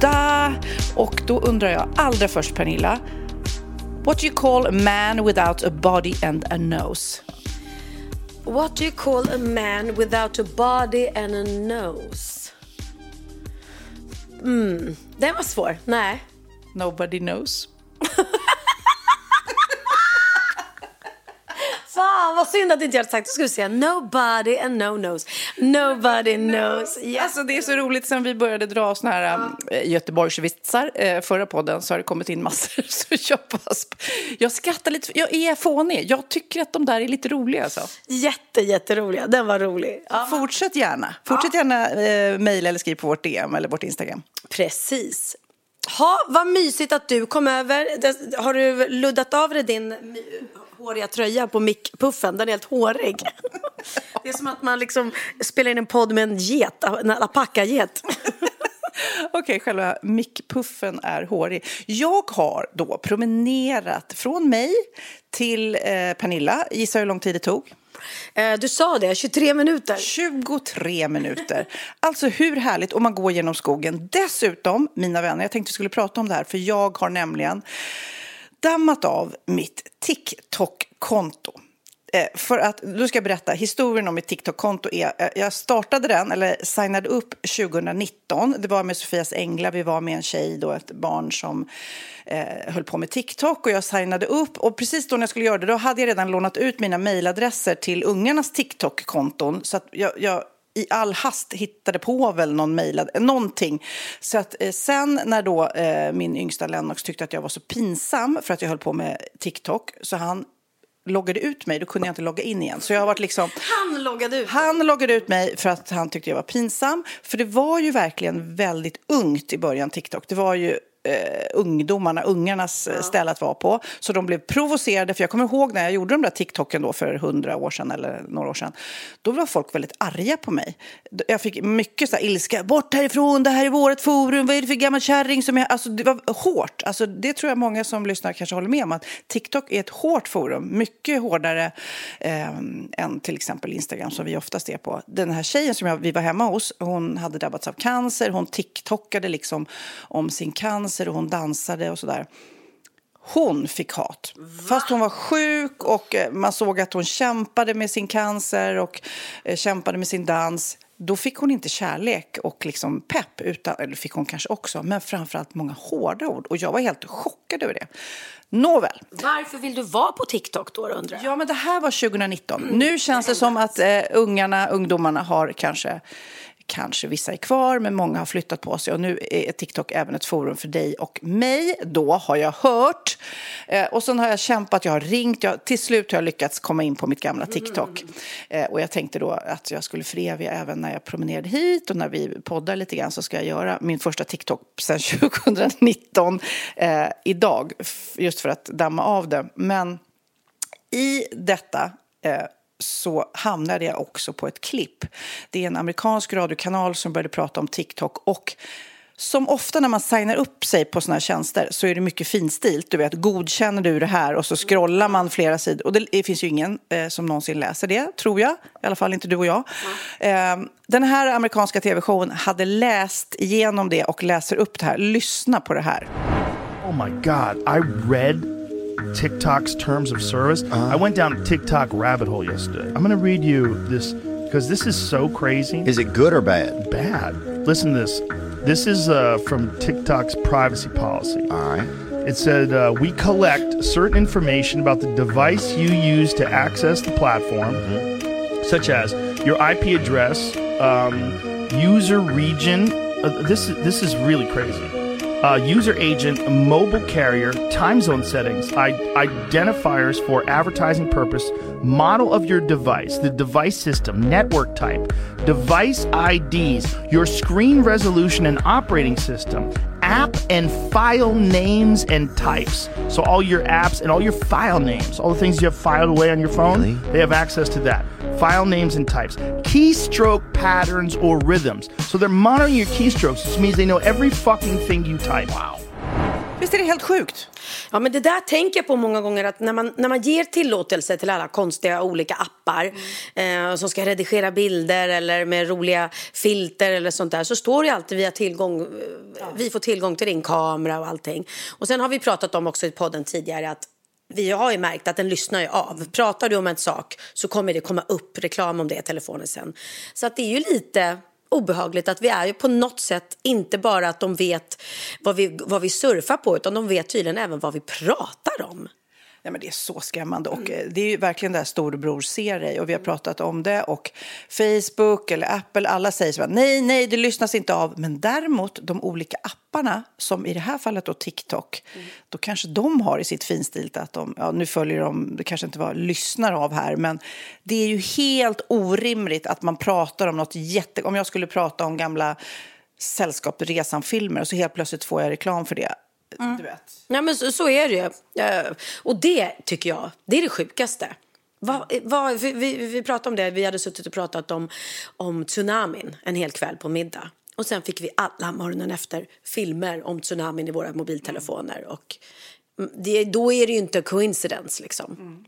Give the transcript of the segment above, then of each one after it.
Podda! Och då undrar jag allra först Pernilla. What do you call a man without a body and a nose? What do you call a man without a body and a nose? Mm, den var svår. Nej. Nobody knows. Fan vad synd att inte jag hade sagt. Då skulle vi säga nobody and no nose. Nobody knows. Yes. Alltså det är så roligt sen vi började dra såna här äh, Göteborgsvitsar äh, förra podden så har det kommit in massor. Så jag, bara, jag skrattar lite, jag är fånig. Jag tycker att de där är lite roliga alltså. Jätte, jätteroliga. Den var rolig. Ja. Fortsätt gärna. Fortsätt gärna äh, mejla eller skriv på vårt DM eller vårt Instagram. Precis. Ha, vad mysigt att du kom över. Har du luddat av dig din håriga tröja på mickpuffen? Den är helt hårig. Det är som att man liksom spelar in en podd med en get, en alpackaget. Okej, själva mickpuffen är hårig. Jag har då promenerat från mig till eh, Pernilla. Gissa hur lång tid det tog? Eh, Du sa det, 23 minuter. 23 minuter. Alltså hur härligt om man går genom skogen. Dessutom, mina vänner, jag tänkte vi skulle prata om det här för jag har nämligen dammat av mitt TikTok-konto. Eh, för att, då ska jag berätta, historien om mitt TikTok-konto är, eh, jag startade den, eller signade upp 2019. Det var med Sofias Änglar, vi var med en tjej då, ett barn som eh, höll på med TikTok och jag signade upp. Och precis då när jag skulle göra det, då hade jag redan lånat ut mina mejladresser till ungarnas TikTok-konton. Så att jag, jag i all hast hittade på väl någon mejlad, någonting. Så att eh, sen när då eh, min yngsta Lennox tyckte att jag var så pinsam för att jag höll på med TikTok så han loggade ut mig, då kunde jag inte logga in igen. Så jag har varit liksom... Han loggade ut. Han loggade ut mig för att han tyckte jag var pinsam. För det var ju verkligen väldigt ungt i början, TikTok. Det var ju eh, ungdomarna, ungarnas ja. ställe att vara på. Så de blev provocerade, för jag kommer ihåg när jag gjorde de där TikToken då för hundra år sedan eller några år sedan. Då var folk väldigt arga på mig. Jag fick mycket så här ilska, bort härifrån, det här är vårt forum, vad är det för gammal kärring som är... Alltså det var hårt. Alltså, det tror jag många som lyssnar kanske håller med om, att TikTok är ett hårt forum. Mycket hårdare eh, än till exempel Instagram som vi oftast är på. Den här tjejen som jag, vi var hemma hos, hon hade drabbats av cancer, hon TikTokade liksom om sin cancer och hon dansade och sådär. Hon fick hat. Fast hon var sjuk och eh, man såg att hon kämpade med sin cancer och eh, kämpade med sin dans. Då fick hon inte kärlek och liksom pepp, utan, eller fick hon kanske också, men framförallt många hårda ord. Och jag var helt chockad över det. Nåväl. Varför vill du vara på TikTok då undrar jag? Ja, men det här var 2019. Nu känns det som att eh, ungarna, ungdomarna har kanske Kanske vissa är kvar, men många har flyttat på sig. Och nu är TikTok även ett forum för dig och mig. Då har jag hört. Eh, och sen har jag kämpat, jag har ringt. Jag, till slut har jag lyckats komma in på mitt gamla TikTok. Eh, och jag tänkte då att jag skulle föreviga även när jag promenerade hit och när vi poddar lite grann så ska jag göra min första TikTok sedan 2019 eh, idag. Just för att damma av det. Men i detta eh, så hamnade jag också på ett klipp. Det är en amerikansk radiokanal som började prata om TikTok och som ofta när man signar upp sig på såna här tjänster så är det mycket finstilt. Du vet, godkänner du det här? Och så scrollar man flera sidor. Och det, det finns ju ingen eh, som någonsin läser det, tror jag. I alla fall inte du och jag. Mm. Eh, den här amerikanska tv-showen hade läst igenom det och läser upp det här. Lyssna på det här. Oh my God. I read TikTok's terms of service. I went down a TikTok rabbit hole yesterday. I'm going to read you this because this is so crazy. Is it good or bad? bad. Listen to this. This is uh, from TikTok's privacy policy. All right. It said, uh, We collect certain information about the device you use to access the platform, such as your IP address, um, user region. Uh, this, is- this is really crazy. Uh, user agent, mobile carrier, time zone settings, I- identifiers for advertising purpose, model of your device, the device system, network type, device IDs, your screen resolution and operating system, app and file names and types. So all your apps and all your file names, all the things you have filed away on your phone, Really? they have access to that. File names and types, keystroke patterns or rhythms. So they're monitoring your keystrokes, which means they know every fucking thing you type. Wow. Visst är det helt sjukt? Ja, men det där tänker jag på många gånger att när man, när man ger tillåtelse till alla konstiga olika appar eh, som ska redigera bilder eller med roliga filter eller sånt där så står det alltid vi har tillgång, eh, vi får tillgång till din kamera och allting. Och sen har vi pratat om också i podden tidigare att vi har ju märkt att den lyssnar ju av. Pratar du om en sak så kommer det komma upp reklam om det i telefonen sen. Så att det är ju lite obehagligt att vi är ju på något sätt inte bara att de vet vad vi, vad vi surfar på utan de vet tydligen även vad vi pratar om. Ja, men det är så skrämmande. Och eh, det är ju verkligen det här storebror ser dig. Och vi har pratat om det. Och Facebook eller Apple, alla säger så här, nej, nej, det lyssnas inte av. Men däremot de olika apparna, som i det här fallet då TikTok, då kanske de har i sitt finstilt att de, ja, nu följer de, det kanske inte var lyssnar av här, men det är ju helt orimligt att man pratar om något jätte... Om jag skulle prata om gamla Sällskap Resan-filmer och så helt plötsligt får jag reklam för det. Du vet. Ja, men så, så är det ju. Eh, Och det tycker jag, det är det sjukaste. Vad, vad, vi, vi, vi pratade om det, vi hade suttit och pratat om, om tsunamin en hel kväll på middag. Och sen fick vi alla morgonen efter filmer om tsunamin i våra mobiltelefoner. Och mm, det, då är det ju inte coincidence liksom.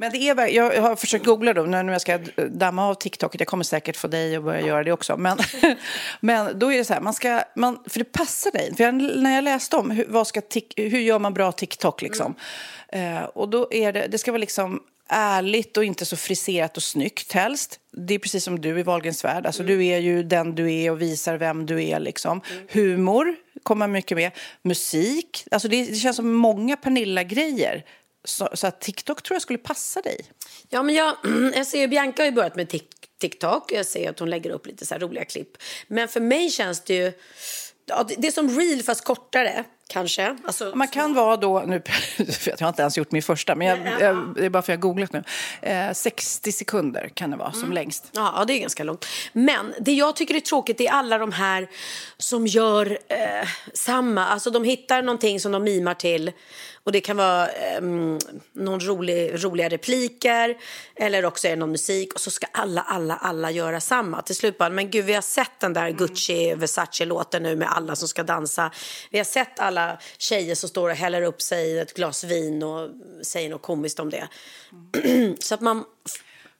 Men det är, jag har försökt googla då, när jag ska damma av TikTok. Jag kommer säkert få dig att börja göra det också. Men, men då är det så här, man ska, man, för det passar dig. För jag, när jag läste om hur, vad ska tik, hur gör man bra TikTok liksom. Eh, och då är det, det ska vara liksom ärligt och inte så friserat och snyggt helst. Det är precis som du i Wahlgrens värld. Alltså, Du är ju den du är och visar vem du är. Liksom. Humor kommer mycket med. Musik. Alltså, det, det känns som många Pernilla-grejer. Så, så att TikTok tror jag skulle passa dig. Ja, men jag, jag ser ju Bianca har ju börjat med TikTok. Jag ser att hon lägger upp lite så här roliga klipp. Men för mig känns det ju... Ja, det- det är som reel fast kortare, kanske. Alltså, Man kan vara då, nu, jag har inte ens gjort min första, men jag, jag, det är bara för att jag har googlat nu. Eh, 60 sekunder kan det vara som längst. Ja, ja, det är ganska långt. Men det jag tycker är tråkigt är alla de här som gör eh, samma. Alltså de hittar någonting som de mimar till. Och det kan vara eh, någon rolig, roliga repliker eller också är det någon musik. Och så ska alla, alla, alla göra samma. Till slut bara, men gud vi har sett den där Gucci Versace-låten nu med alla som ska dansa. Vi har sett alla tjejer som står och häller upp sig ett glas vin och säger något komiskt om det. så att man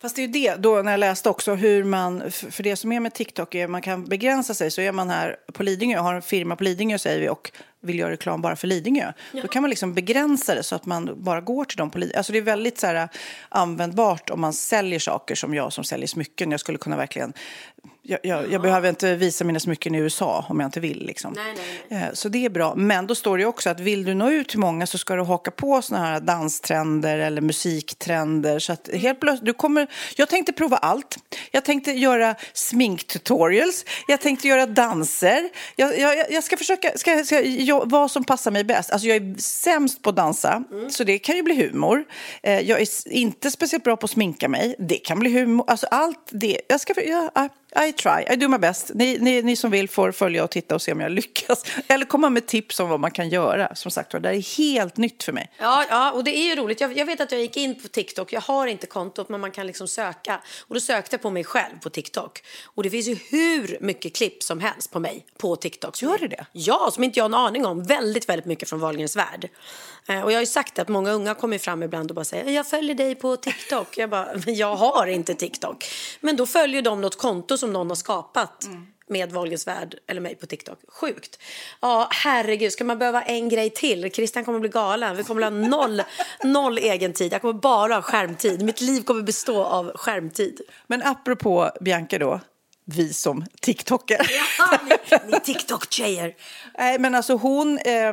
Fast det är ju det, då när jag läste också hur man, för det som är med TikTok är man kan begränsa sig. Så är man här på Lidingö, har en firma på Lidingö säger vi och vill göra reklam bara för Lidingö. Då kan man liksom begränsa det så att man bara går till dem på Lidingö. Alltså det är väldigt så här, användbart om man säljer saker som jag som säljer smycken. Jag skulle kunna verkligen, jag, jag, jag behöver inte visa mina smycken i USA om jag inte vill. Liksom. Nej, nej, Eh, Så det är bra. Men då står det också att vill du nå ut till många så ska du haka på såna här danstrender eller musiktrender. Så att helt plötsligt, du kommer, jag tänkte prova allt. Jag tänkte göra sminktutorials. Jag tänkte göra danser. Jag, jag, jag ska försöka, ska, ska, jag, vad som passar mig bäst. Alltså jag är sämst på att dansa, så det kan ju bli humor. Eh, Jag är inte speciellt bra på att sminka mig. Det kan bli humor. Alltså allt det. Jag ska, jag, I try, I do my best. Ni, ni, ni som vill får följa och titta och se om jag lyckas. Eller komma med tips om vad man kan göra. Som sagt det är helt nytt för mig. Ja, ja, och det är ju roligt. Jag, jag vet att jag gick in på TikTok. Jag har inte kontot, men man kan liksom söka. Och då sökte jag på mig själv på TikTok. Och det finns ju hur mycket klipp som helst på mig på TikTok. Gör det det? Ja, som inte jag har en aning om. Väldigt, väldigt mycket från Wahlgrens värld. Eh, och jag har ju sagt att många unga kommer fram ibland och bara säger jag följer dig på TikTok. Jag bara, jag har inte TikTok. Men då följer de något konto som någon har skapat. med Wahlgrens värld eller mig på TikTok. Sjukt. Ja, herregud, ska man behöva en grej till? Christian kommer bli galen. Vi kommer ha noll, noll egen tid. Jag kommer bara ha skärmtid. Mitt liv kommer bestå av skärmtid. Men apropå Bianca då, vi som TikToker. Ja, ni, ni TikTok-tjejer. Nej, men alltså hon... Eh,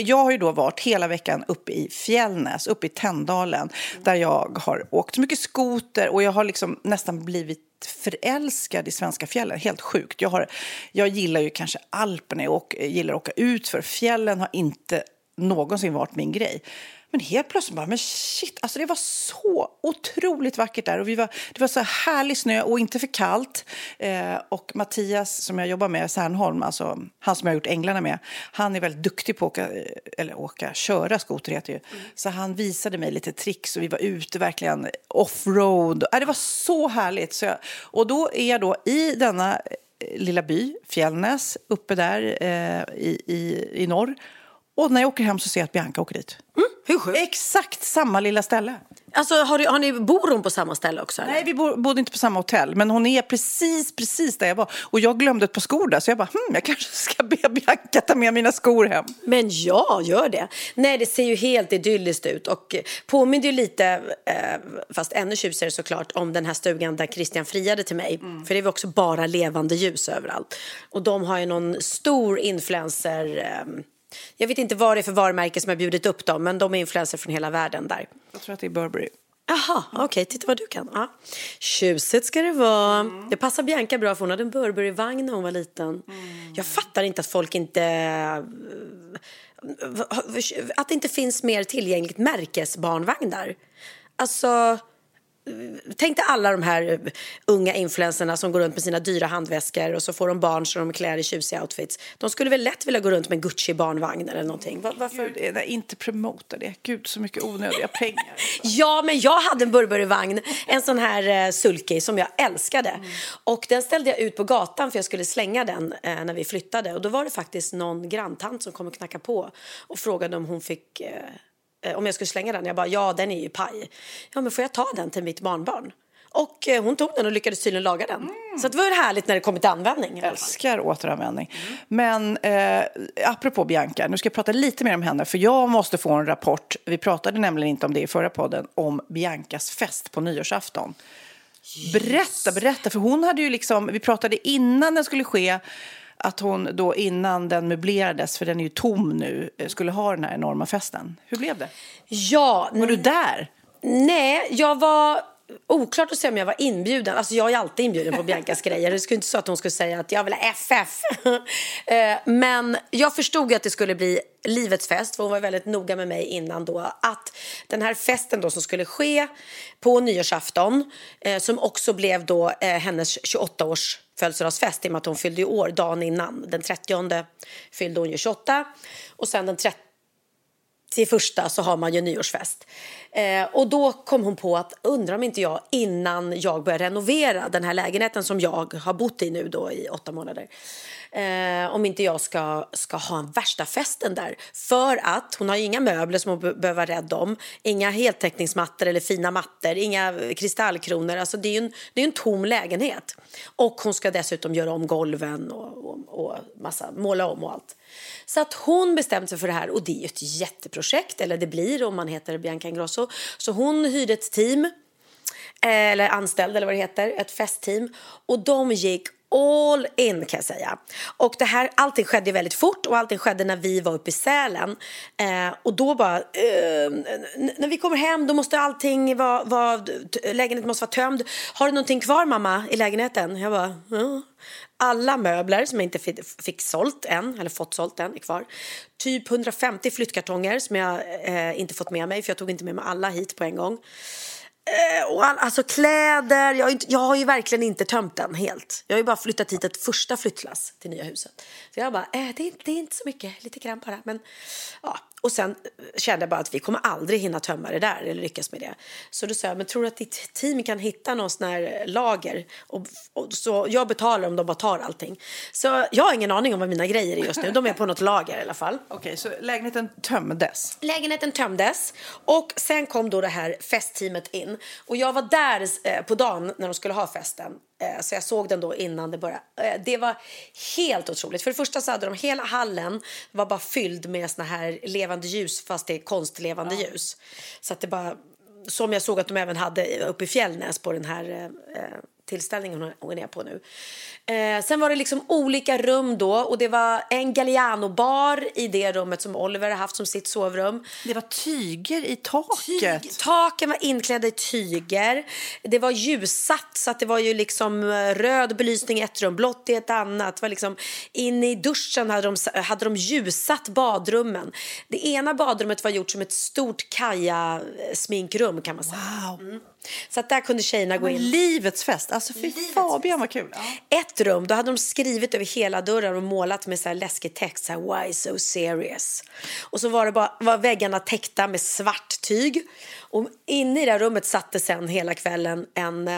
jag har ju då varit hela veckan uppe i Fjällnäs, uppe i Tändalen, där jag har åkt så mycket skoter och jag har liksom nästan blivit förälskad i svenska fjällen. Helt sjukt. Jag, har, jag gillar ju kanske Alperna och gillar att åka ut för Fjällen har inte någonsin varit min grej. Men helt plötsligt bara, men shit, alltså det var så otroligt vackert där. Och vi var, det var så härlig snö och inte för kallt. Eh, och Mattias som jag jobbar med, Särnholm, alltså han som jag har gjort Änglarna med, han är väldigt duktig på att åka, eller åka, köra skoter heter ju. Mm. Så han visade mig lite tricks och vi var ute verkligen offroad. Eh, det var så härligt. Så jag, och då är jag då i denna eh, lilla by, Fjällnäs, uppe där eh, i, i, i norr. Och när jag åker hem så ser jag att Bianca åker dit. Mm, hur sjukt? Exakt samma lilla ställe. Alltså, har, du, har ni, bor hon på samma ställe också? Eller? Nej, vi bo, bodde inte på samma hotell. Men hon är precis, precis där jag var. Och jag glömde ett par skor där. Så jag bara, hm, jag kanske ska be Bianca ta med mina skor hem. Men ja, gör det. Nej, det ser ju helt idylliskt ut. Och påminner ju lite, eh, fast ännu tjusigare såklart, om den här stugan där Christian friade till mig. Mm. För det är också bara levande ljus överallt. Och de har ju någon stor influencer... Eh, jag vet inte vad det är för varumärke som har bjudit upp dem, men de är influenser från hela världen där. Jag tror att det är Burberry. Jaha, okej, okay, titta vad du kan. Ja. Tjusigt ska det vara. Mm. Det passar Bianca bra för hon hade en Burberry-vagn när hon var liten. Mm. Jag fattar inte att folk inte... Att det inte finns mer tillgängligt märkesbarnvagnar. Alltså... Tänk dig alla de här unga influencerna som går runt med sina dyra handväskor och så får de barn så de klär i tjusiga outfits. De skulle väl lätt vilja gå runt med Gucci barnvagn eller någonting. Var, varför? Gud, nej, inte promota det. Gud, så mycket onödiga pengar. ja, men jag hade en Burberry-vagn, en sån här uh, sulky som jag älskade. Mm. Och den ställde jag ut på gatan för jag skulle slänga den uh, när vi flyttade. Och då var det faktiskt någon granntant som kom och knackade på och frågade om hon fick Eh, om jag skulle slänga den. Jag bara, ja den är ju paj. Ja men får jag ta den till mitt barnbarn? Och eh, hon tog den och lyckades tydligen laga den. Mm. Så det var härligt när det kom till användning. Jag älskar återanvändning. Mm. Men eh, apropå Bianca, nu ska jag prata lite mer om henne. För jag måste få en rapport. Vi pratade nämligen inte om det i förra podden. Om Biancas fest på nyårsafton. Yes. Berätta, berätta. För hon hade ju liksom, vi pratade innan den skulle ske att hon då innan den möblerades, för den är ju tom nu, eh, skulle ha den här enorma festen. Hur blev det? Ja. Var du där? Nej, jag var Oklart att säga om jag var inbjuden. Alltså jag är alltid inbjuden på Biancas grejer. Det skulle inte så att hon skulle säga att jag vill ha FF. Eh, men jag förstod att det skulle bli livets fest, för hon var väldigt noga med mig innan då, att den här festen då som skulle ske på nyårsafton, eh, som också blev då eh, hennes 28-års födelsedagsfest i och med att hon fyllde år dagen innan. Den 30 fyllde hon ju 28 och sen den 30 till första så har man ju nyårsfest. Eh, och då kom hon på att undrar om inte jag innan jag börjar renovera den här lägenheten som jag har bott i nu då i åtta månader. Eh, om inte jag ska, ska ha en värsta festen där. För att hon har inga möbler som hon behöver vara rädd om. Inga heltäckningsmattor eller fina mattor. Inga kristallkronor. Alltså det är ju en, det är en tom lägenhet. Och hon ska dessutom göra om golven och, och, och massa, måla om och allt. Så att hon bestämde sig för det här och det är ju ett jätteprojekt, eller det blir om man heter Bianca Ingrosso. Så hon hyrde ett team, eh, eller anställd eller vad det heter, ett festteam och de gick all in kan jag säga. Och det här, allting skedde väldigt fort och allting skedde när vi var uppe i Sälen. Eh, och då bara, eh, när vi kommer hem då måste allting vara, vara, lägenheten måste vara tömd. Har du någonting kvar mamma i lägenheten? Jag bara, ja. Alla möbler som jag inte fick, fick sålt än, eller fått sålt än, är kvar. Typ 150 flyttkartonger som jag eh, inte fått med mig, för jag tog inte med mig alla hit på en gång. Eh, och all, alltså kläder, jag har, inte, jag har ju verkligen inte tömt den helt. Jag har ju bara flyttat hit ett första flyttlass till nya huset. Så jag bara, äh, det, är, det är inte så mycket, lite grann bara. Men, ja. Och sen kände jag bara att vi kommer aldrig hinna tömma det där eller lyckas med det. Så då sa jag, men tror du att ditt team kan hitta någon sån här lager? Och, och, så jag betalar om de bara tar allting. Så jag har ingen aning om vad mina grejer är just nu. De är på något lager i alla fall. Okej, okay, så lägenheten tömdes? Lägenheten tömdes. Och sen kom då det här festteamet in. Och jag var där eh, på dagen när de skulle ha festen. Eh, Så jag såg den då innan det började. Eh, Det var helt otroligt. För det första så hade de hela hallen var bara fylld med såna här levande ljus fast det är konstlevande ljus. Så att det bara, som jag såg att de även hade uppe i Fjällnäs på den här eh, eh, tillställningen hon är på nu. Eh, sen var det liksom olika rum då och det var en Galliano-bar i det rummet som Oliver har haft som sitt sovrum. Det var tyger i taket. Tyg, taken var inklädda i tyger. Det var ljussatt så att det var ju liksom eh, röd belysning i ett rum, blått i ett annat. Det var liksom, inne i duschen hade de, hade de ljussatt badrummen. Det ena badrummet var gjort som ett stort kaja-sminkrum kan man säga. Wow. Så att där kunde tjejerna gå in. Livets fest. Alltså fy Fabian vad kul. Ett rum, då hade de skrivit över hela dörren och målat med så här läskig text, så här, why so serious? Och så var, det bara, var väggarna täckta med svart tyg. Och inne i det rummet satte sen hela kvällen en,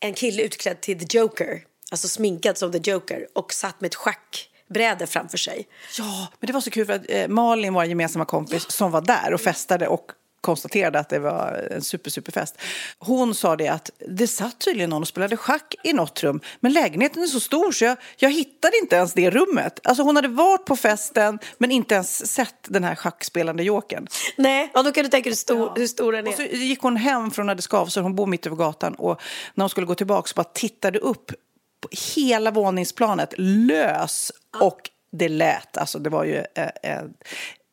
en kille utklädd till The Joker, alltså sminkad som The Joker och satt med ett schackbräde framför sig. Ja, men det var så kul för att eh, Malin, vår gemensamma kompis, som var där och festade och konstaterade att det var en super, superfest. Hon sa det att det satt tydligen någon och spelade schack i något rum, men lägenheten är så stor så jag, jag hittade inte ens det rummet. Alltså hon hade varit på festen men inte ens sett den här schackspelande jokern. Nej, ja, då kan du tänka dig stor, hur stor den är. Och så gick hon hem från hade skavsår, hon bor mitt över gatan och när hon skulle gå tillbaka så bara tittade upp på hela våningsplanet lös och det lät, alltså det var ju eh, eh,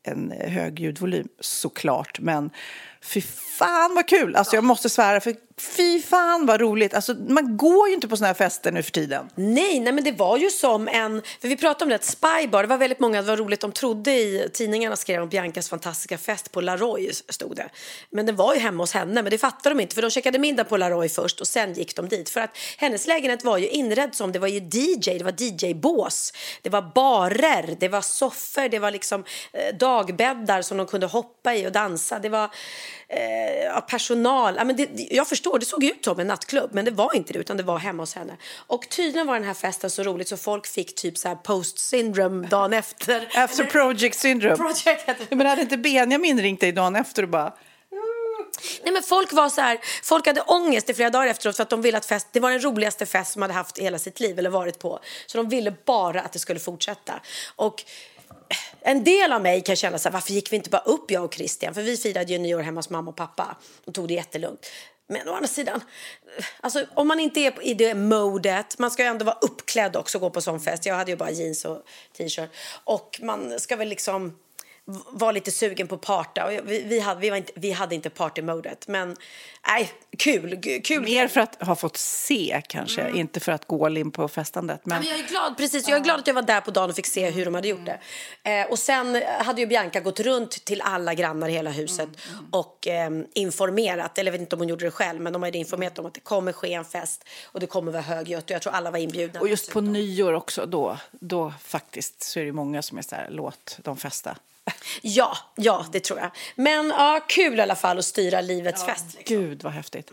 en hög ljudvolym såklart men fy fan vad kul, alltså jag måste svära för fy fan vad roligt, alltså man går ju inte på såna här fester nu för tiden. Nej, nej, men det var ju som en... För vi pratade om det, att Spybar, det var väldigt många, det var roligt, de trodde i tidningarna skrev om Biancas fantastiska fest på Laroy, stod det. Men den var ju hemma hos henne, men det fattade de inte, för de checkade middag på Laroy först och sen gick de dit. För att hennes lägenhet var ju inredd som, det var ju DJ, det var DJ-bås, det var barer, det var soffor, det var liksom eh, dagbäddar som de kunde hoppa i och dansa, det var eh, personal. Ja, men det, jag förstår, det såg ut som en nattklubb, men det var inte det, utan det var hemma hos henne. Och tydligen var den här festen så roligt så folk fick typ så här post syndrome dagen efter. After project syndrome. Project. Men hade inte Benjamin ringt dig dagen efter och bara Nej, men folk var så här, folk hade ångest i flera dagar efteråt för att de ville att fest, det var den roligaste fest som de hade haft i hela sitt liv eller varit på. Så de ville bara att det skulle fortsätta. Och en del av mig kan känna så här, varför gick vi inte bara upp jag och Christian? För vi firade ju nyår hemma hos mamma och pappa och tog det jättelugnt. Men å andra sidan, alltså, om man inte är i det modet, man ska ju ändå vara uppklädd också och gå på sån fest. Jag hade ju bara jeans och t-shirt. Och man ska väl liksom var lite sugen på parta. Och vi, vi, hade, vi, var inte, vi hade inte partymodet. Men nej, kul. kul. Mer för att ha fått se kanske, inte för att gå in på festandet. Men men jag är glad, precis. Jag är glad att jag var där på dagen och fick se hur de hade gjort det. Eh, och sen hade ju Bianca gått runt till alla grannar i hela huset och eh, informerat, eller jag vet inte om hon gjorde det själv, men de hade informerat om att det kommer ske en fest och det kommer vara högljutt och jag tror alla var inbjudna. och just på nyår också, då, då faktiskt så är det många som är så här, låt dem festa. Ja, ja, det tror jag. Men ja, kul i alla fall att styra livets fest. Liksom. Gud vad häftigt.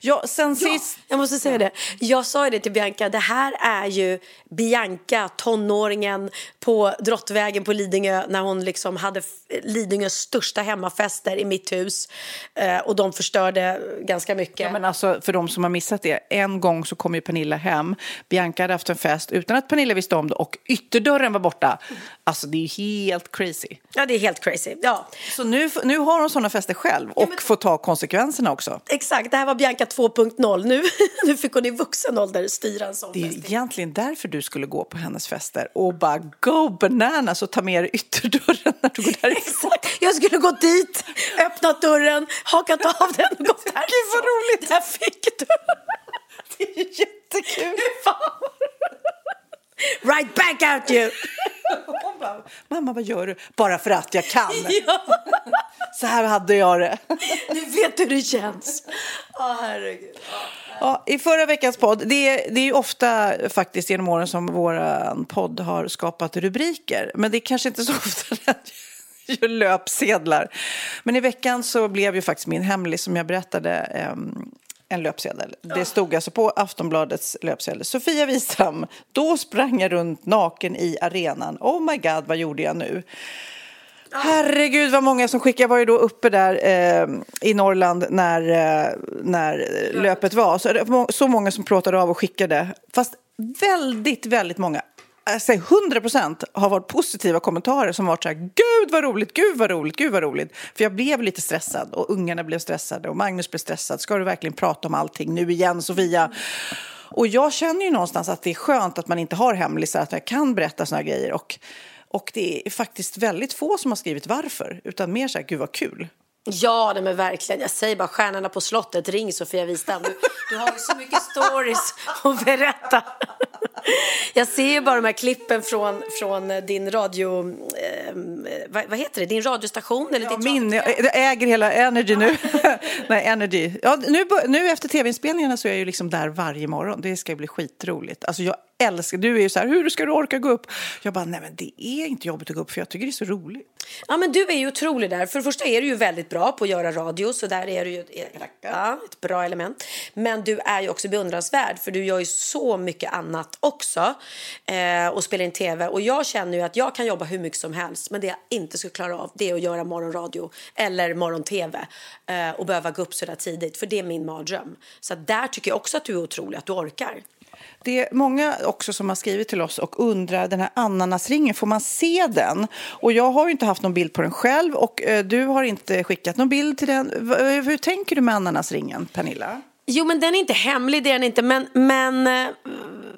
Ja, sen Ja, sist... jag måste säga det. Jag sa ju det till Bianca. Det här är ju Bianca, tonåringen på Drottvägen på Lidingö när hon liksom hade Lidingös största hemmafester i mitt hus. Eh, och de förstörde ganska mycket. Ja, men alltså, för de som har missat det, en gång så kom ju Pernilla hem. Bianca hade haft en fest utan att Pernilla visste om det och ytterdörren var borta. Alltså det är helt crazy. Ja, det är helt crazy. Ja, Så nu, nu har hon sådana fester själv och får ta konsekvenserna också. exakt. Det här var Bianca 2.0. Nu, nu fick hon i vuxen ålder styra en sån Det är fest. egentligen därför du skulle gå på hennes fester och bara go bananas och ta med dig ytterdörren när du går därifrån. Exakt. Jag skulle gått dit, öppnat dörren, hakat av den och gått härifrån. Gud vad roligt! Där fick du. Det är ju jättekul! Fan. Right back at you! Mamma vad gör du? Bara för att jag kan. Så här hade jag det. Du vet hur det känns. Åh, herregud. Ja, I förra veckans podd, det är, det är ju ofta faktiskt genom åren som vår podd har skapat rubriker. Men det är kanske inte så ofta den gör löpsedlar. Men i veckan så blev ju faktiskt min hemlig, som jag berättade, em, en löpsedel. Det stod alltså på Aftonbladets löpsedel. Sofia Wistam, då sprang jag runt naken i arenan. Oh my god, vad gjorde jag nu? Herregud vad många som skickar. Jag var ju då uppe där eh, i Norrland när, eh, när löpet var. Så, det var så många som plåtade av och skickade. Fast väldigt, väldigt många. Eh, alltså 100 procent har varit positiva kommentarer som varit så här Gud vad roligt, gud vad roligt, gud vad roligt. För jag blev lite stressad och ungarna blev stressade och Magnus blev stressad. Ska du verkligen prata om allting nu igen Sofia? Och jag känner ju någonstans att det är skönt att man inte har hemlisar, att jag kan berätta såna här grejer. Och, och det är faktiskt väldigt få som har skrivit varför, utan mer så här, gud vad kul. Ja, nej, men verkligen. Jag säger bara Stjärnorna på slottet, ring Sofia Wistam. Du, du har ju så mycket stories att berätta. Jag ser ju bara de här klippen från, från din radio... Eh, vad, vad, heter det? Din radiostation? Eller ja, min. Jag äger hela Energy nu. Nej, Energy. Ja, nu, nu efter tv-inspelningarna så är jag ju liksom där varje morgon. Det ska bli skitroligt. Alltså jag älskar, du är ju så här, hur ska du orka gå upp? Jag bara, nej men det är inte jobbigt att gå upp för jag tycker det är så roligt. Ja men du är ju otrolig där. För det första är du ju väldigt bra på att göra radio så där är du ju ett, ja, ett bra element. Men du är ju också beundransvärd för du gör ju så mycket annat också eh, och spelar in tv. Och jag känner ju att jag kan jobba hur mycket som helst men det jag inte skulle klara av det är att göra morgonradio eller morgon-tv eh, och behöva gå upp så där tidigt för det är min mardröm. Så där tycker jag också att du är otrolig, att du orkar. Det är många också som har skrivit till oss och undrar den här ananasringen, får man se den? Och jag har inte haft någon bild på den själv och eh, du har inte skickat någon bild till den. Eh, hur tänker du med ananasringen, Pernilla? Jo, men den är inte hemlig, det är den inte. Men, men eh,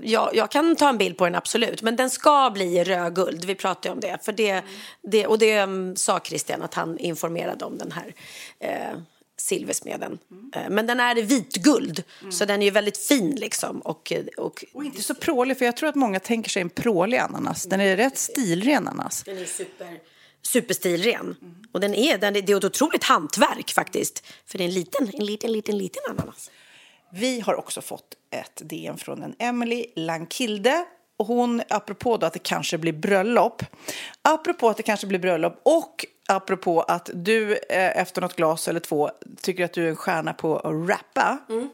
ja, jag kan ta en bild på den, absolut. Men den ska bli rödguld, vi pratade om det. För det, det och det mm, sa Christian att han informerade om den här. Eh, silversmeden. Mm. Men den är vitguld, mm. så den är ju väldigt fin liksom. Och, och, och inte så prålig, för jag tror att många tänker sig en prålig ananas. Den är rätt stilren ananas. Den är super, superstilren. Mm. Och den är, den det är ett otroligt hantverk faktiskt. För det är en liten, en liten, liten, liten ananas. Vi har också fått ett DM från en Emily Lankilde och hon, apropå då att det kanske blir bröllop, apropå att det kanske blir bröllop och apropå att du eh, efter något glas eller två tycker att du är en stjärna på att rappa mm.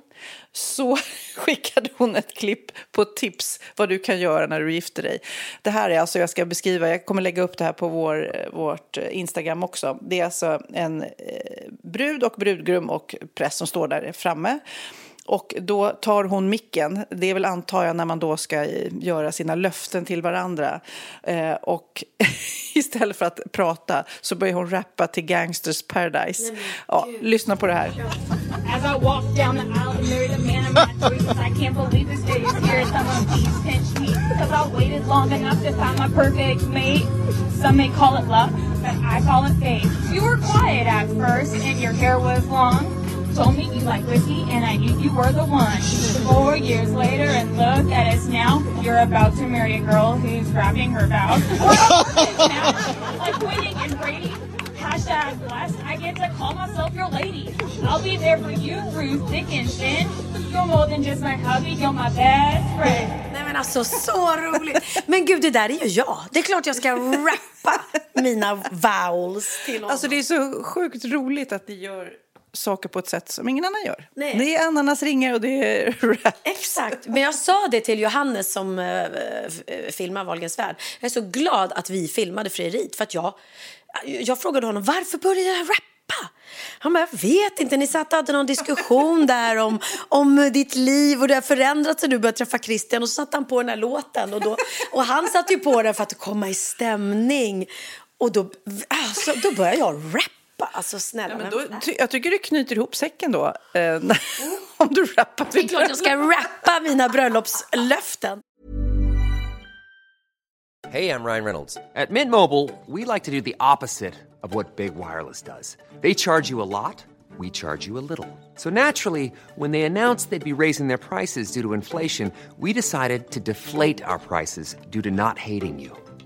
så skickade hon ett klipp på tips vad du kan göra när du gifter dig. Det här är alltså, jag ska beskriva, jag kommer lägga upp det här på vår, eh, vårt Instagram också. Det är alltså en eh, brud och brudgrum och präst som står där framme och då tar hon micken, det är väl antar jag när man då ska göra sina löften till varandra. Eh, och istället för att prata så börjar hon rappa till Gangsters Paradise. Ja, lyssna på det här. As I walk down the aisle and married a man of my choices I can't believe this day is here. Someone please pinch me Cause I waited long enough to find my perfect mate. Some may call it luck, but I call it fate You were quiet at first and your hair was long told me you like whiskey, and I knew you were the one. Four years later, and look at us now. You're about to marry a girl who's grabbing her vows. like winning and Brady. Hashtag blessed. I get to call myself your lady. I'll be there for you through thick and thin. You're more than just my hubby, you're my best friend. Nej men alltså så roligt. Men gud det där är ju jag. Det är klart jag ska rappa mina vowels till honom. Alltså det är så sjukt roligt att ni gör saker på ett sätt som ingen annan gör. Nej. Det är ananasringar och det är rap. Exakt. Men jag sa det till Johannes som äh, filmar Wahlgrens värld. Jag är så glad att vi filmade frieriet för att jag, jag frågade honom varför började jag rappa? Han bara, jag vet inte, ni satt och hade någon diskussion där om, om ditt liv och det har förändrats sen du började träffa Christian och så satte han på den här låten och, då, och han satte ju på den för att komma i stämning och då, alltså, då började jag rappa rappa. Alltså snälla. Ja, men då, ty jag tycker du knyter ihop säcken då. Eh, om du rappar. Det är klart jag ska rappa mina bröllopslöften. Hej, jag Ryan Reynolds. At Mint Mobile, we like to do the opposite of what Big Wireless does. They charge you a lot. We charge you a little. So naturally, when they announced they'd be raising their prices due to inflation, we decided to deflate our prices due to not hating you.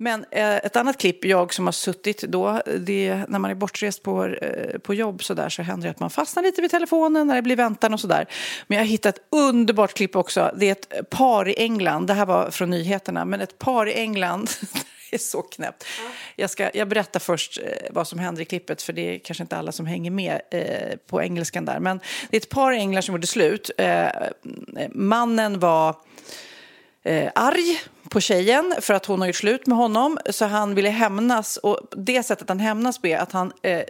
Men eh, ett annat klipp, jag som har suttit då, det, när man är bortrest på, eh, på jobb så där så händer det att man fastnar lite vid telefonen när det blir väntan och så där. Men jag har hittat ett underbart klipp också. Det är ett par i England, det här var från nyheterna, men ett par i England det är så knäppt. Ja. Jag, ska, jag berättar först eh, vad som händer i klippet, för det är kanske inte alla som hänger med eh, på engelskan där. Men det är ett par i England som gjorde slut. Eh, mannen var eh, arg på tjejen för att hon har gjort slut med honom. Så han ville hämnas. Och det sättet han hämnas på är att han eh,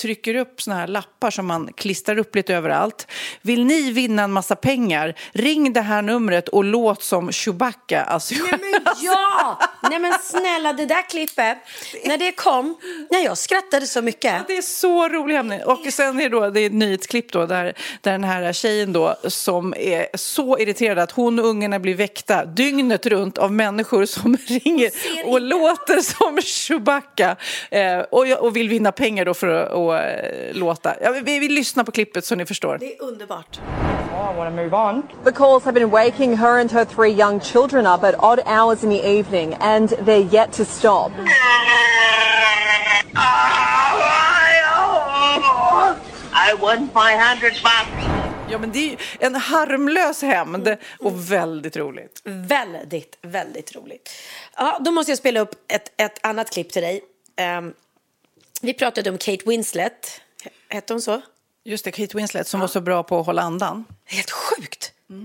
trycker upp såna här lappar som man klistrar upp lite överallt. Vill ni vinna en massa pengar? Ring det här numret och låt som Chewbacca. Alltså, Nej men ja! Nej men snälla det där klippet, när det kom, när jag skrattade så mycket. Det är så rolig hämning. Och sen är det, då, det är ett nyhetsklipp då där, där den här tjejen då som är så irriterad att hon och ungarna blir väckta dygnet runt av människor som ringer och låter som Chewbacca eh, och, och vill vinna pengar då för att och, eh, låta. Ja, vi, vi lyssnar på klippet så ni förstår. Det är underbart. The calls have been waking her and her three young children up at odd hours in the evening, and they're yet to stop. I won 500 bucks. Ja, men det är en harmlös hämnd och väldigt roligt. Väldigt, väldigt roligt. Ja, då måste jag spela upp ett, ett annat klipp till dig. Ehm, vi pratade om Kate Winslet. Hette hon så? Just det, Kate Winslet som var så bra på att hålla andan. Helt sjukt! Nej,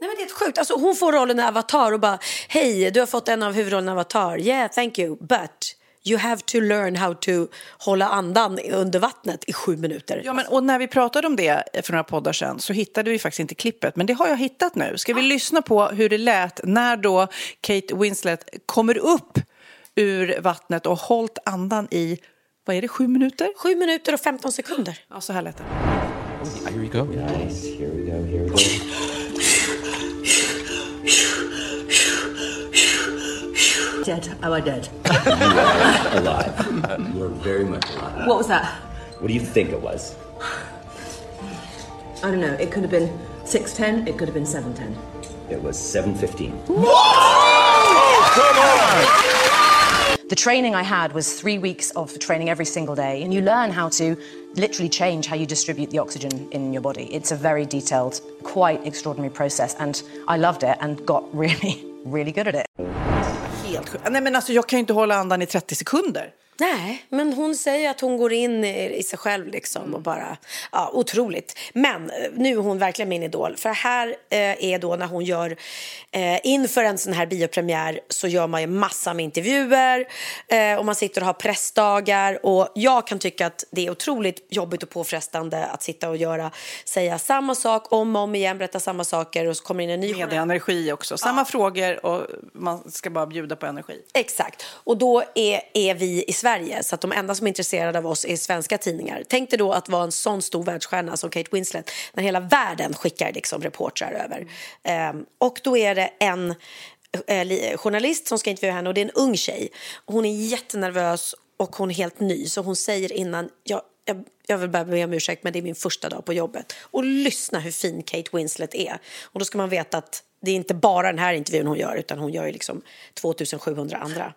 men det är helt sjukt. Alltså, hon får rollen i Avatar och bara Hej, du har fått en av huvudrollerna i Avatar. Yeah, thank you. But you have to learn how to hålla andan under vattnet i sju minuter. Ja, men, och när vi pratade om det för några poddar sedan så hittade vi faktiskt inte klippet, men det har jag hittat nu. Ska vi lyssna på hur det lät när då Kate Winslet kommer upp ur vattnet och hållit andan i, vad är det, sju minuter? Sju minuter och 15 sekunder. Ja, så här lät det. Here we go. Nice. Here we go. Here we go. Dead. Oh, I dead. You are alive. You are very much alive. What was that? What do you think it was? I don't know. It could have been 610, it could have been 710. It was 7:15. The training I had was three weeks of training every single day, and you learn how to literally change how you distribute the oxygen in your body. It's a very detailed, quite extraordinary process, and I loved it and got really, really good at it. Helt sjukt. Nej, men alltså, jag kan ju inte hålla andan i 30 sekunder. Nej, men hon säger att hon går in i, sig själv liksom och bara, ja, otroligt. Men eh, nu är hon verkligen min idol. För här eh, är då när hon gör, eh, inför en sån här biopremiär så gör man ju massa med intervjuer eh, och man sitter och har pressdagar och jag kan tycka att det är otroligt jobbigt och påfrestande att sitta och göra, säga samma sak om och om igen, berätta samma saker och så kommer in en ny Med energi också. Samma frågor och man ska bara bjuda på energi. Exakt. Och då är, är vi i Sverige, så att de enda som är intresserade av oss är svenska tidningar. Tänk dig då att vara en sån stor världsstjärna som Kate Winslet, när hela världen skickar liksom reportrar över. Ehm, och då är det en eh, journalist som ska intervjua henne och det är en ung tjej. Hon är jättenervös och hon är helt ny, så hon säger innan, jag, jag, jag vill bara be om ursäkt men det är min första dag på jobbet. Och lyssna hur fin Kate Winslet är. Och då ska man veta att det är inte bara den här intervjun hon gör utan hon gör ju liksom 2700 andra.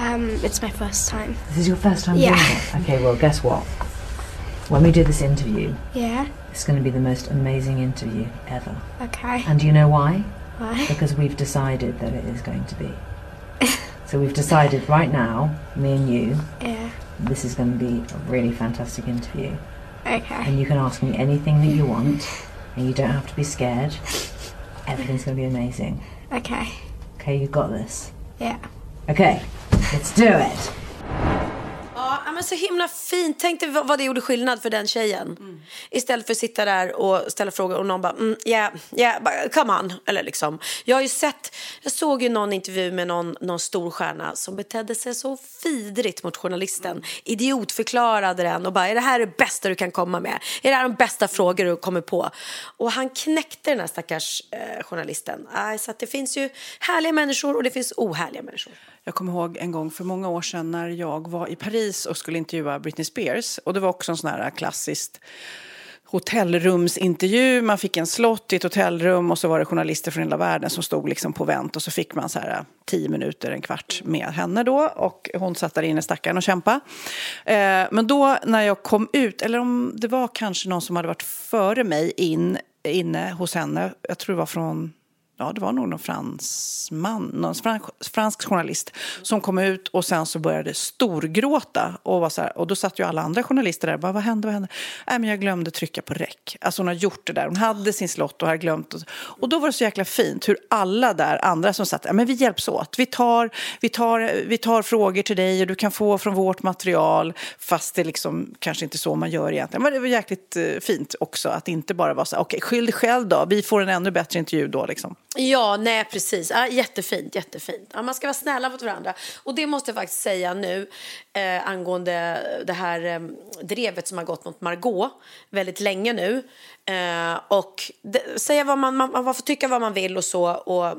Um, it's my first time. This is your first time Yeah. doing it? Okay, well, guess what? When we do this interview, Yeah. it's going to be the most amazing interview ever. Okay. And do you know why? Why? Because we've decided that it is going to be. so we've decided right now, me and you, Yeah. this is going to be a really fantastic interview. Okay. And you can ask me anything that you want, and you don't have to be scared. Everything's going to be amazing. Okay. Okay, you've got this. Yeah. Okay, let's do it. Ja, men så himla fint. Tänk dig vad det gjorde skillnad för den tjejen. Istället för att sitta där och ställa frågor och någon bara, mm, yeah, yeah, come on. Eller liksom. Jag har ju sett, jag såg ju någon intervju med någon, någon stor stjärna som betedde sig så vidrigt mot journalisten. Idiotförklarade den och bara, är det här det bästa du kan komma med? Är det här de bästa frågor du kommer på? Och han knäckte den här stackars eh, journalisten. Aj, så att det finns ju härliga människor och det finns ohärliga människor. Jag kommer ihåg en gång för många år sedan när jag var i Paris och skulle intervjua Britney Spears. Och det var också en sån här klassiskt hotellrumsintervju. Man fick en slott i ett hotellrum och så var det journalister från hela världen som stod liksom på vänt och så fick man så här eh, tio minuter, en kvart med henne då och hon satt där inne stackaren och kämpa. Eh, men då när jag kom ut, eller om det var kanske någon som hade varit före mig in, inne hos henne, jag tror det var från ja det var nog någon fransman, någon fransk, fransk journalist som kom ut och sen så började storgråta och var så här, och då satt ju alla andra journalister där och bara vad hände, vad hände? Nej men jag glömde trycka på räck. Alltså hon har gjort det där, hon hade sin slott och hade glömt och, och då var det så jäkla fint hur alla där, andra som satt, ja men vi hjälps åt, vi tar, vi tar, vi tar frågor till dig och du kan få från vårt material fast det liksom kanske inte så man gör egentligen. Men det var jäkligt eh, fint också att inte bara vara så här, okej okay, skyll dig själv då, vi får en ännu bättre intervju då liksom. Ja, nej precis. Ja, jättefint, jättefint. Ja, man ska vara snälla mot varandra. Och det måste jag faktiskt säga nu eh, angående det här eh, drevet som har gått mot Margot väldigt länge nu. Eh, och det, säga vad man, man, man får tycka vad man vill och så och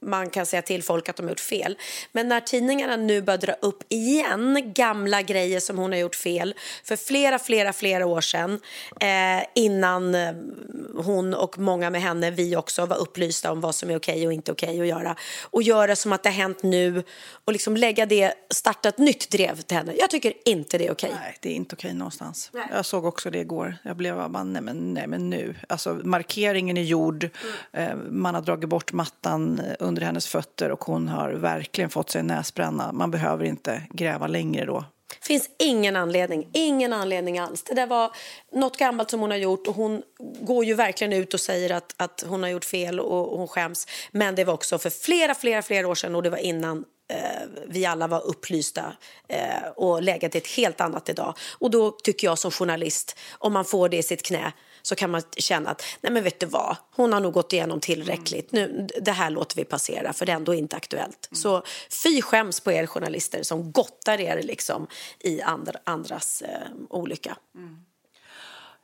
man kan säga till folk att de har gjort fel. Men när tidningarna nu börjar dra upp igen gamla grejer som hon har gjort fel för flera, flera, flera år sedan eh, innan eh, hon och många med henne, vi också, var upplysta om vad som är okej och inte okej att göra och göra som att det har hänt nu och liksom lägga det, starta ett nytt drev till henne. Jag tycker inte det är okej. Nej, det är inte okej någonstans. Nej. Jag såg också det igår. Jag blev bara, nej men, nej men nu. Alltså markeringen är gjord. Mm. Man har dragit bort mattan under hennes fötter och hon har verkligen fått sig en näsbränna. Man behöver inte gräva längre då. finns ingen anledning, ingen anledning alls. Det där var något gammalt som hon har gjort och hon går ju verkligen ut och säger att, att hon har gjort fel och, och hon skäms. Men det var också för flera, flera, flera år sedan och det var innan eh, Eh, vi alla var upplysta eh, och läget är ett helt annat idag. Och då tycker jag som journalist, om man får det i sitt knä så kan man känna att nej men vet du vad, hon har nog gått igenom tillräckligt. Nu, det här låter vi passera för det är ändå inte aktuellt. Mm. Så fy skäms på er journalister som gottar er liksom i andra, andras eh, olycka. Mm.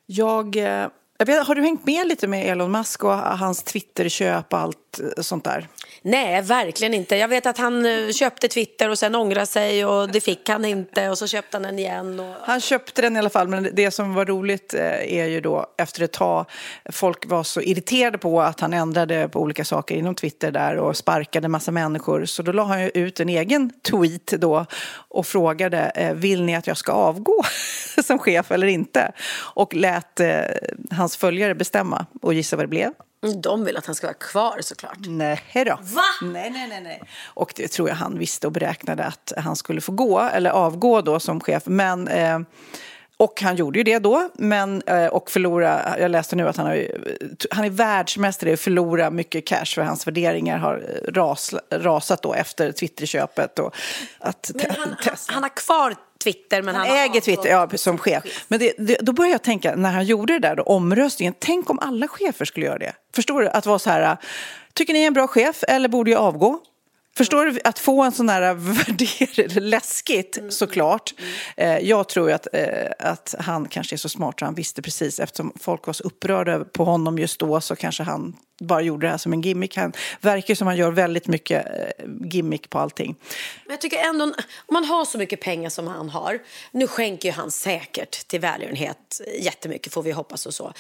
Jag, eh, jag vet, har du hängt med lite med Elon Musk och hans Twitterköp och allt eh, sånt där? Nej, verkligen inte. Jag vet att han eh, köpte Twitter och sen ångrade sig och det fick han inte och så köpte han den igen. Och... Han köpte den i alla fall, men det som var roligt är ju då efter ett tag, folk var så irriterade på att han ändrade på olika saker inom Twitter där och sparkade massa människor, så då la han ju ut en egen tweet då och frågade, vill ni att jag ska avgå som chef eller inte? Och lät hans följare bestämma och gissa vad det blev. De vill att han ska vara kvar såklart. Nej då. Va? Nej, nej, nej, nej. Och det tror jag han visste och beräknade att han skulle få gå, eller avgå då som chef. Men, eh, och han gjorde ju det då, men, eh, och förlora, jag läste nu att han, har, han är världsmästare i att förlora mycket cash för hans värderingar har ras, rasat då efter Twitterköpet. Och att men han, han, han har kvar Twitter. Men han, han äger Twitter ja, som chef. Men det, det, då började jag tänka, när han gjorde det där då, omröstningen, tänk om alla chefer skulle göra det. Förstår du? Att vara så här, tycker ni är en bra chef eller borde jag avgå? Förstår du? Att få en sån här värdering, läskigt mm. såklart. Mm. Jag tror att, eh, att han kanske är så smart så han visste precis eftersom folk var så upprörda på honom just då så kanske han bara gjorde det här som en gimmick. Han verkar som han gör väldigt mycket eh, gimmick på allting. Men jag tycker ändå, om man har så mycket pengar som han har, nu skänker ju han säkert till välgörenhet jättemycket får vi hoppas och så.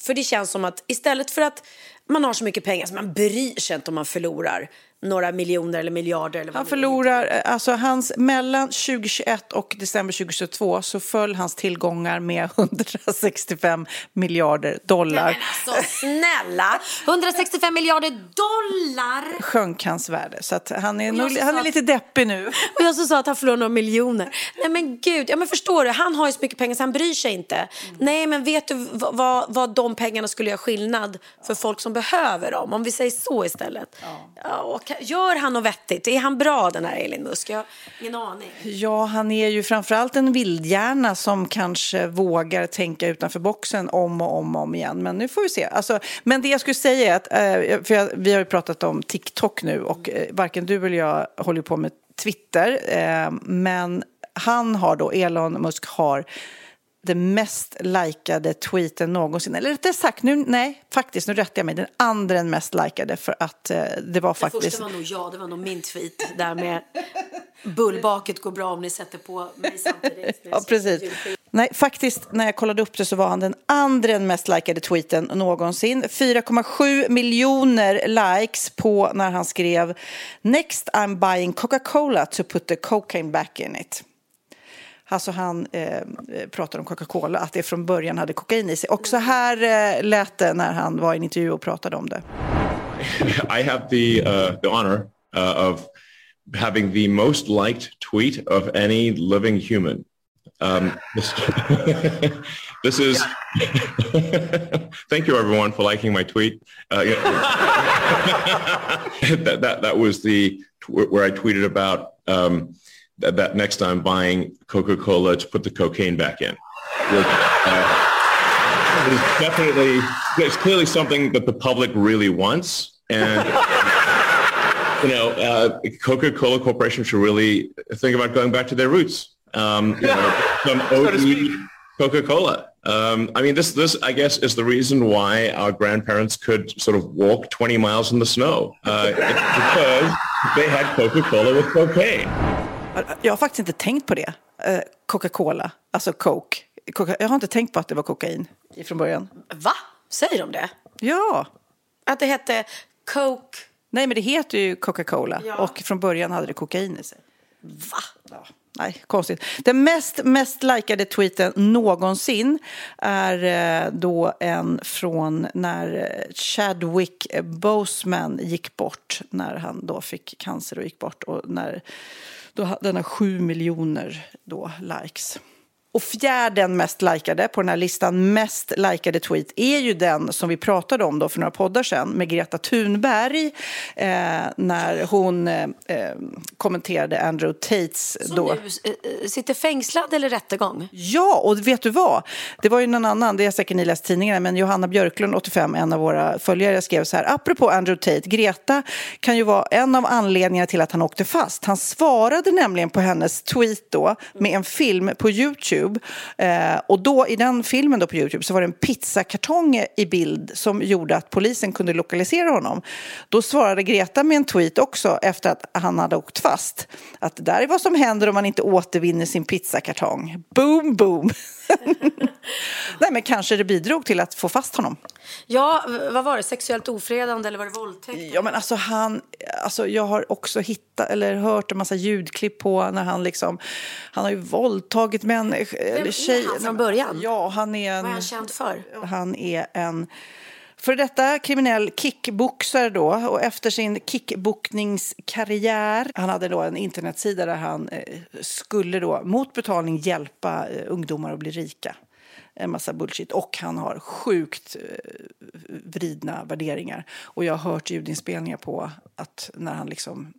För det känns som att istället för att man har så mycket pengar så man bryr sig inte om man förlorar några miljoner eller miljarder. Eller han förlorar, alltså hans, mellan 2021 och december 2022 så föll hans tillgångar med 165 miljarder dollar. Men alltså snälla! 165 miljarder dollar! Sjönk hans värde, så han, är nog, han är lite deppig nu. Och jag så sa att han förlorar några miljoner. Nej men gud, ja men förstår du, han har ju så mycket pengar så han bryr sig inte. Mm. Nej men vet du vad, vad, de pengarna skulle göra skillnad för folk som behöver dem? Om vi säger så istället. Ja. Ja, Gör han något vettigt? Är han bra den här Elin Musk? Jag har ingen aning. Ja, han är ju framförallt en vildhjärna som kanske vågar tänka utanför boxen om och om och om igen. Men nu får vi se. Alltså, men det jag skulle säga är att, eh, för jag, vi har ju pratat om TikTok nu och eh, varken du eller jag håller på med Twitter. Eh, men han har då, Elon Musk har den mest likade tweeten någonsin. Eller rättare sagt, nu, nej, faktiskt, nu rättar jag mig. Den andra mest likade för att eh, det var faktiskt... Det första var nog jag, det var nog min tweet där med bullbaket går bra om ni sätter på mig samtidigt. ja, precis. Nej, faktiskt, när jag kollade upp det så var han den andra mest likade tweeten någonsin. 4,7 miljoner likes på när han skrev Next I'm buying Coca-Cola to put the cocaine back in it. Alltså han eh, pratar om Coca-Cola, att det från början hade kokain i sig. Och så här eh, lät det när han var i en intervju och pratade om det. I have the uh, the honor uh, of having the most liked tweet of any living human. Um, this, this is. thank you, everyone, for liking my tweet. Uh, that, that that was the where I tweeted about um, that, next time buying Coca-Cola to put the cocaine back in. Which, uh, is definitely it's clearly something that the public really wants, and you know, uh, Coca-Cola Corporation should really think about going back to their roots. Um, you know, some OG Coca-Cola. Um, I mean, this this I guess is the reason why our grandparents could sort of walk 20 miles in the snow. Uh, it's because they had Coca-Cola with cocaine. Jag har faktiskt inte tänkt på det. Eh, Coca-Cola, alltså Coke. Coca jag har inte tänkt på att det var kokain från början. Va? Säger de det? Ja. Att det hette Coke? Nej, men det heter ju Coca-Cola. Ja. Och från början hade det kokain i sig. Va? Ja. Nej, konstigt. Den mest, mest likade tweeten någonsin är eh, då en från när Chadwick Boseman gick bort. När han då fick cancer och gick bort. Och när då, den har sju miljoner då likes. Och fjärden mest likade på den här listan, mest likade tweet, är ju den som vi pratade om då för några poddar sedan med Greta Thunberg eh, när hon eh, eh, kommenterade Andrew Tates Som då. nu eh, sitter fängslad eller rättegång? Ja, och vet du vad? Det var ju någon annan, det har säkert ni läst tidningarna, men Johanna Björklund, 85, en av våra följare, skrev så här, apropå Andrew Tate, Greta kan ju vara en av anledningarna till att han åkte fast. Han svarade nämligen på hennes tweet då med en film på YouTube. Eh, och då i den filmen då på YouTube så var det en pizzakartong i bild som gjorde att polisen kunde lokalisera honom. Då svarade Greta med en tweet också efter att han hade åkt fast. Att det där är vad som händer om man inte återvinner sin pizzakartong. Boom, boom! Nej, men kanske det bidrog till att få fast honom. Ja, vad var det? Sexuellt ofredande eller var det våldtäkt? Ja, men alltså han, alltså jag har också hittat eller hört en massa ljudklipp på när han liksom, han har ju våldtagit människor, eller är tjejer. han från början? Ja, han är en... Vad är han känd för? Han är en för detta kriminell kickboxare då och efter sin kickboxningskarriär, han hade då en internetsida där han eh, skulle då mot betalning hjälpa eh, ungdomar att bli rika. En massa bullshit. Och han har sjukt eh, vridna värderingar. Och jag har hört ljudinspelningar på att när han liksom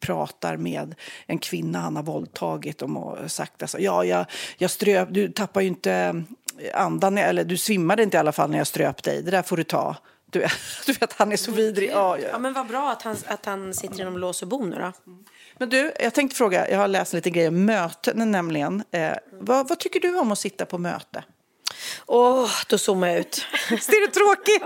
pratar med en kvinna han har våldtagit om och sagt alltså, ja, jag, jag ströp, du tappar ju inte andan, eller du svimmade inte i alla fall när jag ströp dig, det där får du ta. Du, vet- du vet, han är så vidrig. Ja, ja. Ja, men vad bra att han, att han sitter inom lås och bom nu då. Men du, jag tänkte fråga, jag har läst lite grejer om möten nämligen. Eh, vad, vad tycker du om att sitta på möte? Åh, då zoomar jag ut. Visst är det tråkigt?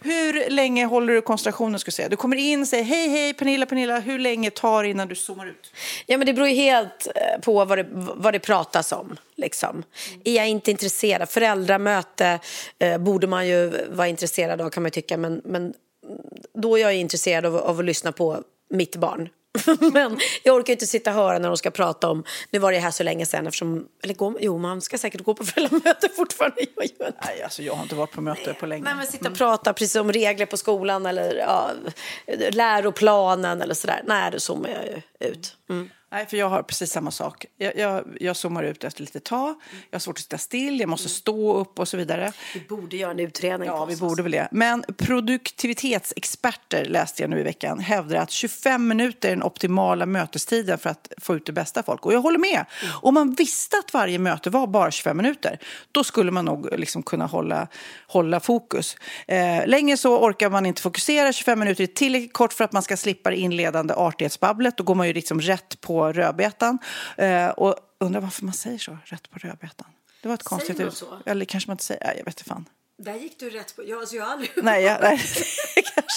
Hur länge håller du koncentrationen? Ska säga? Du kommer in och säger hej, hej, Pernilla, Pernilla. Hur länge tar det innan du zoomar ut? Ja, men det beror helt eh, på vad det, vad det pratas om. Liksom. Är jag inte intresserad? Föräldramöte eh, borde man ju vara intresserad av kan man tycka. Men, men då är jag intresserad av, av att lyssna på mitt barn. men jag orkar inte sitta och höra när de ska prata om, nu var det här så länge sedan eftersom, eller gå, jo man ska säkert gå på föräldramöte fortfarande. Jag. Nej, alltså jag har inte varit på möte på länge. Nej, men sitta och prata precis om regler på skolan eller ja, läroplanen eller sådär. Nej, då zoomar jag ju ut. Mm. Nej, för jag har precis samma sak. Jag, jag, jag zoomar ut efter lite tag. Jag har svårt att sitta still, jag måste stå upp och så vidare. Vi borde göra en utredning. Ja, vi oss. borde väl det. Men produktivitetsexperter, läste jag nu i veckan, hävdar att 25 minuter är den optimala mötestiden för att få ut det bästa folk. Och jag håller med. Om man visste att varje möte var bara 25 minuter, då skulle man nog liksom kunna hålla, hålla fokus. Eh, länge så orkar man inte fokusera. 25 minuter är tillräckligt kort för att man ska slippa det inledande artighetsbabblet. Då går man ju liksom rätt på rödbetan. Eh, och undrar varför man säger så, rätt på rödbetan. Det var ett konstigt ut. Eller kanske man inte säger, jag vet inte fan. Där gick du rätt på. Jag, alltså, jag har aldrig... Nej, jag, nej.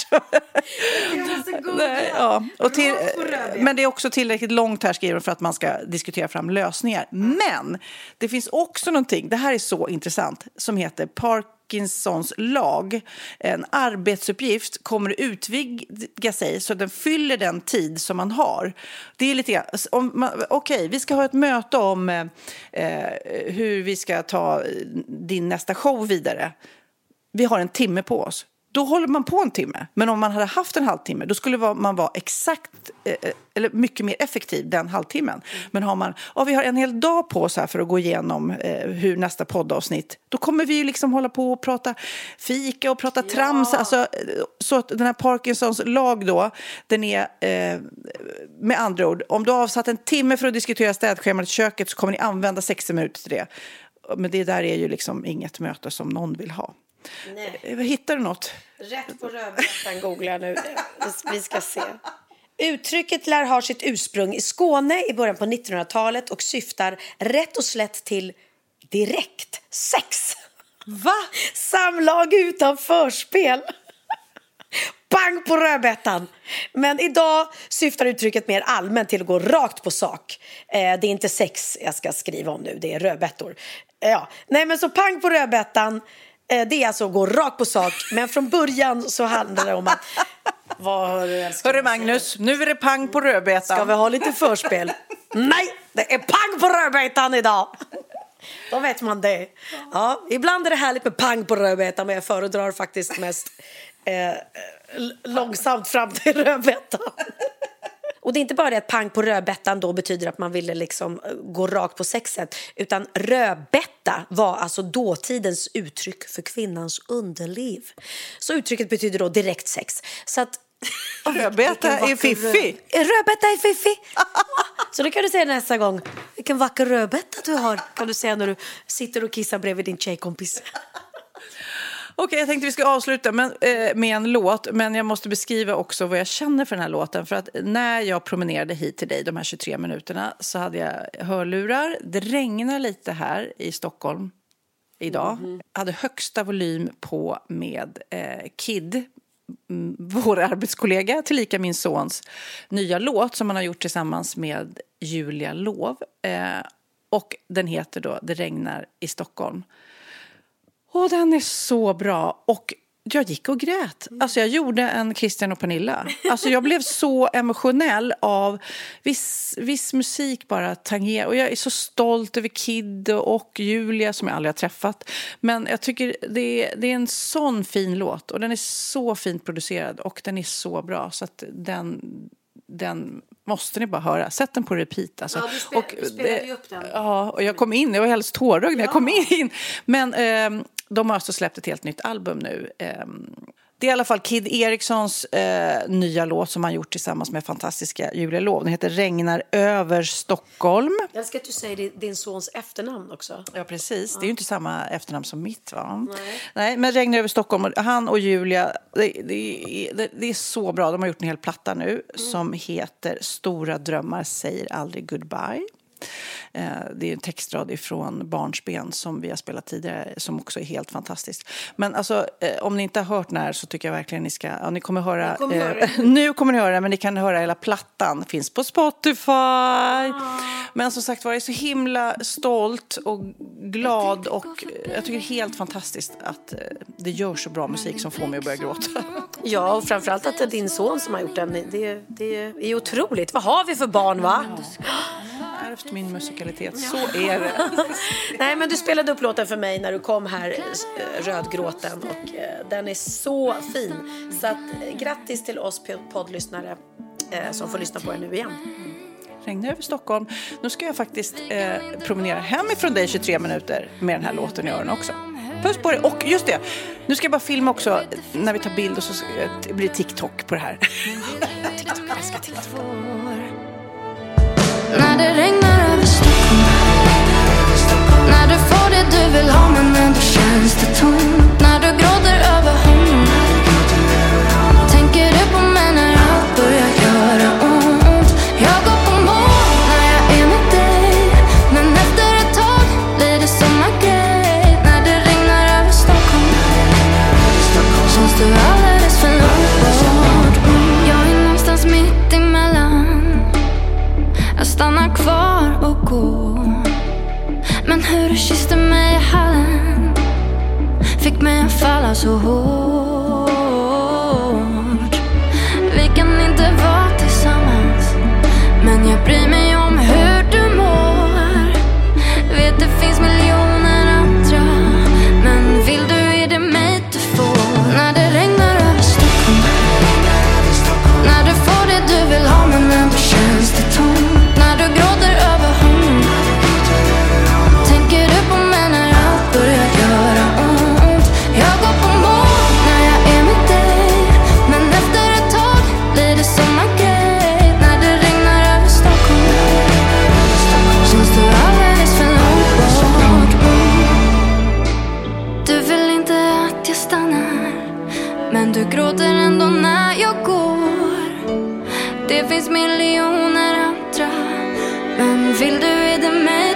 Jag måste googla. Nej, ja. och till, men det är också tillräckligt långt här skriver de, för att man ska diskutera fram lösningar. Men det finns också någonting, det här är så intressant, som heter Parkinsons lag. En arbetsuppgift kommer att utvidga sig så att den fyller den tid som man har. Det är lite grann, om man- okej, vi ska ha ett möte om eh, eh hur vi ska ta eh, din nästa show vidare. Vi har en timme på oss då håller man på en timme. Men om man hade haft en halvtimme, då skulle man vara exakt, eh, eh, eller mycket mer effektiv den halvtimmen. Men har man, ja, vi har en hel dag på oss här för att gå igenom eh, hur nästa poddavsnitt, då kommer vi ju liksom hålla på och prata fika och prata trams. Alltså, eh, så att den här Parkinsons lag då, den är eh, med andra ord, om du har avsatt en timme för att diskutera städschemat i köket så kommer ni använda 60 minuter till det. Men det där är ju liksom inget möte som någon vill ha. Nej. Eh, Hittar du något? Rätt på rödbetan googlar jag nu. Vi ska se. Uttrycket lär ha sitt ursprung i Skåne i början på 1900-talet och syftar rätt och slätt till direkt sex. Va? Samlag utan förspel. Pang på rödbetan! Men idag syftar uttrycket mer allmänt till att gå rakt på sak. Eh, det är inte sex jag ska skriva om nu, det är rödbetor. Eh, ja. Nej men så pang på rödbetan, det är alltså att gå rakt på sak. Men från början så handlar det om att... Vad har du? Hörru Magnus, nu är det pang på rödbetan. Ska vi ha lite förspel? Nej, det är pang på rödbetan idag! Då vet man det. Ja, ibland är det härligt med pang på rödbetan men jag föredrar faktiskt mest eh, l- långsamt fram till rödbetan. Och det är inte bara det att pang på rödbetan då betyder att man ville liksom eh, gå rakt på sexet utan rödbetta var alltså dåtidens uttryck för kvinnans underliv. Så uttrycket betyder då direkt sex. Så att Rödbeta är fiffig. Rödbeta är fiffig. Så det kan du säga nästa gång. Vilken vacker rödbeta du har, kan du säga när du sitter och kissar bredvid din tjejkompis. Okej, jag tänkte vi ska avsluta men, eh, med en låt, men jag måste beskriva också vad jag känner för den här låten. För att när jag promenerade hit till dig de här 23 minuterna så hade jag hörlurar. Det regnar lite här i Stockholm idag. Jag hade högsta volym på med eh, Kid, mm, vår arbetskollega, tillika min sons nya låt som han har gjort tillsammans med Julia Lov. Eh, och den heter då Det regnar i Stockholm. Och den är så bra. Och jag gick och grät. Alltså jag gjorde en Christian och Pernilla. Alltså jag blev så emotionell av viss, viss musik bara tanger. Och jag är så stolt över Kid och Julia som jag aldrig har träffat. Men jag tycker det är, det är en sån fin låt. Och den är så fint producerad. Och den är så bra. Så att den, den måste ni bara höra. Sätt den på repeat. Alltså. Ja, du spel- och, du spelade ju upp den. Ja, och jag kom in. Jag var helt tårögd när jag kom in. Men ehm, de har alltså släppt ett helt nytt album nu. Ehm, det är i alla fall Kid Erikssons eh, nya låt som han gjort tillsammans med fantastiska Julia Lov. Den heter Regnar över Stockholm. Jag älskar att du säger din- sons efternamn också. Ja, precis. Det är ju inte samma efternamn som mitt. Va? Nej. men Regnar över Stockholm. Han och Julia, det, det, det, det är så bra. De har gjort en hel platta nu som heter Stora drömmar säger aldrig goodbye. Eh, Det är en textrad ifrån Barnsben som vi har spelat tidigare som också är helt fantastiskt. Men alltså, eh, om ni inte har hört den här så tycker jag verkligen ni ska... Ja, ni kommer höra... Kommer eh, höra nu kommer ni höra men ni kan höra hela plattan. Finns på Spotify. Men som sagt var, jag är så himla stolt och glad och jag tycker det är helt fantastiskt att det gör så bra musik som får mig att börja gråta. Ja, och framförallt att det är din son som har gjort den. Det, det är otroligt. Vad har vi för barn, va? Min musikalitet, så är det. Nej, men du spelade upp låten för mig när du kom här, eh, Rödgråten, och eh, den är så fin. Så att, eh, grattis till oss poddlyssnare som får lyssna på den nu igen. Regnar över Stockholm. Nu ska jag faktiskt eh, promenera hemifrån dig 23 minuter med den här låten i öronen också. Puss på dig. Och just det, nu ska jag bara filma också när vi tar bild och så ska- det blir TikTok på det här. TikTok, jag älskar TikTok. När det regnar över Stockholm. När du får det du vill ha men ändå känns det tomt. Att falla Det finns miljoner andra. Men vill du är det mig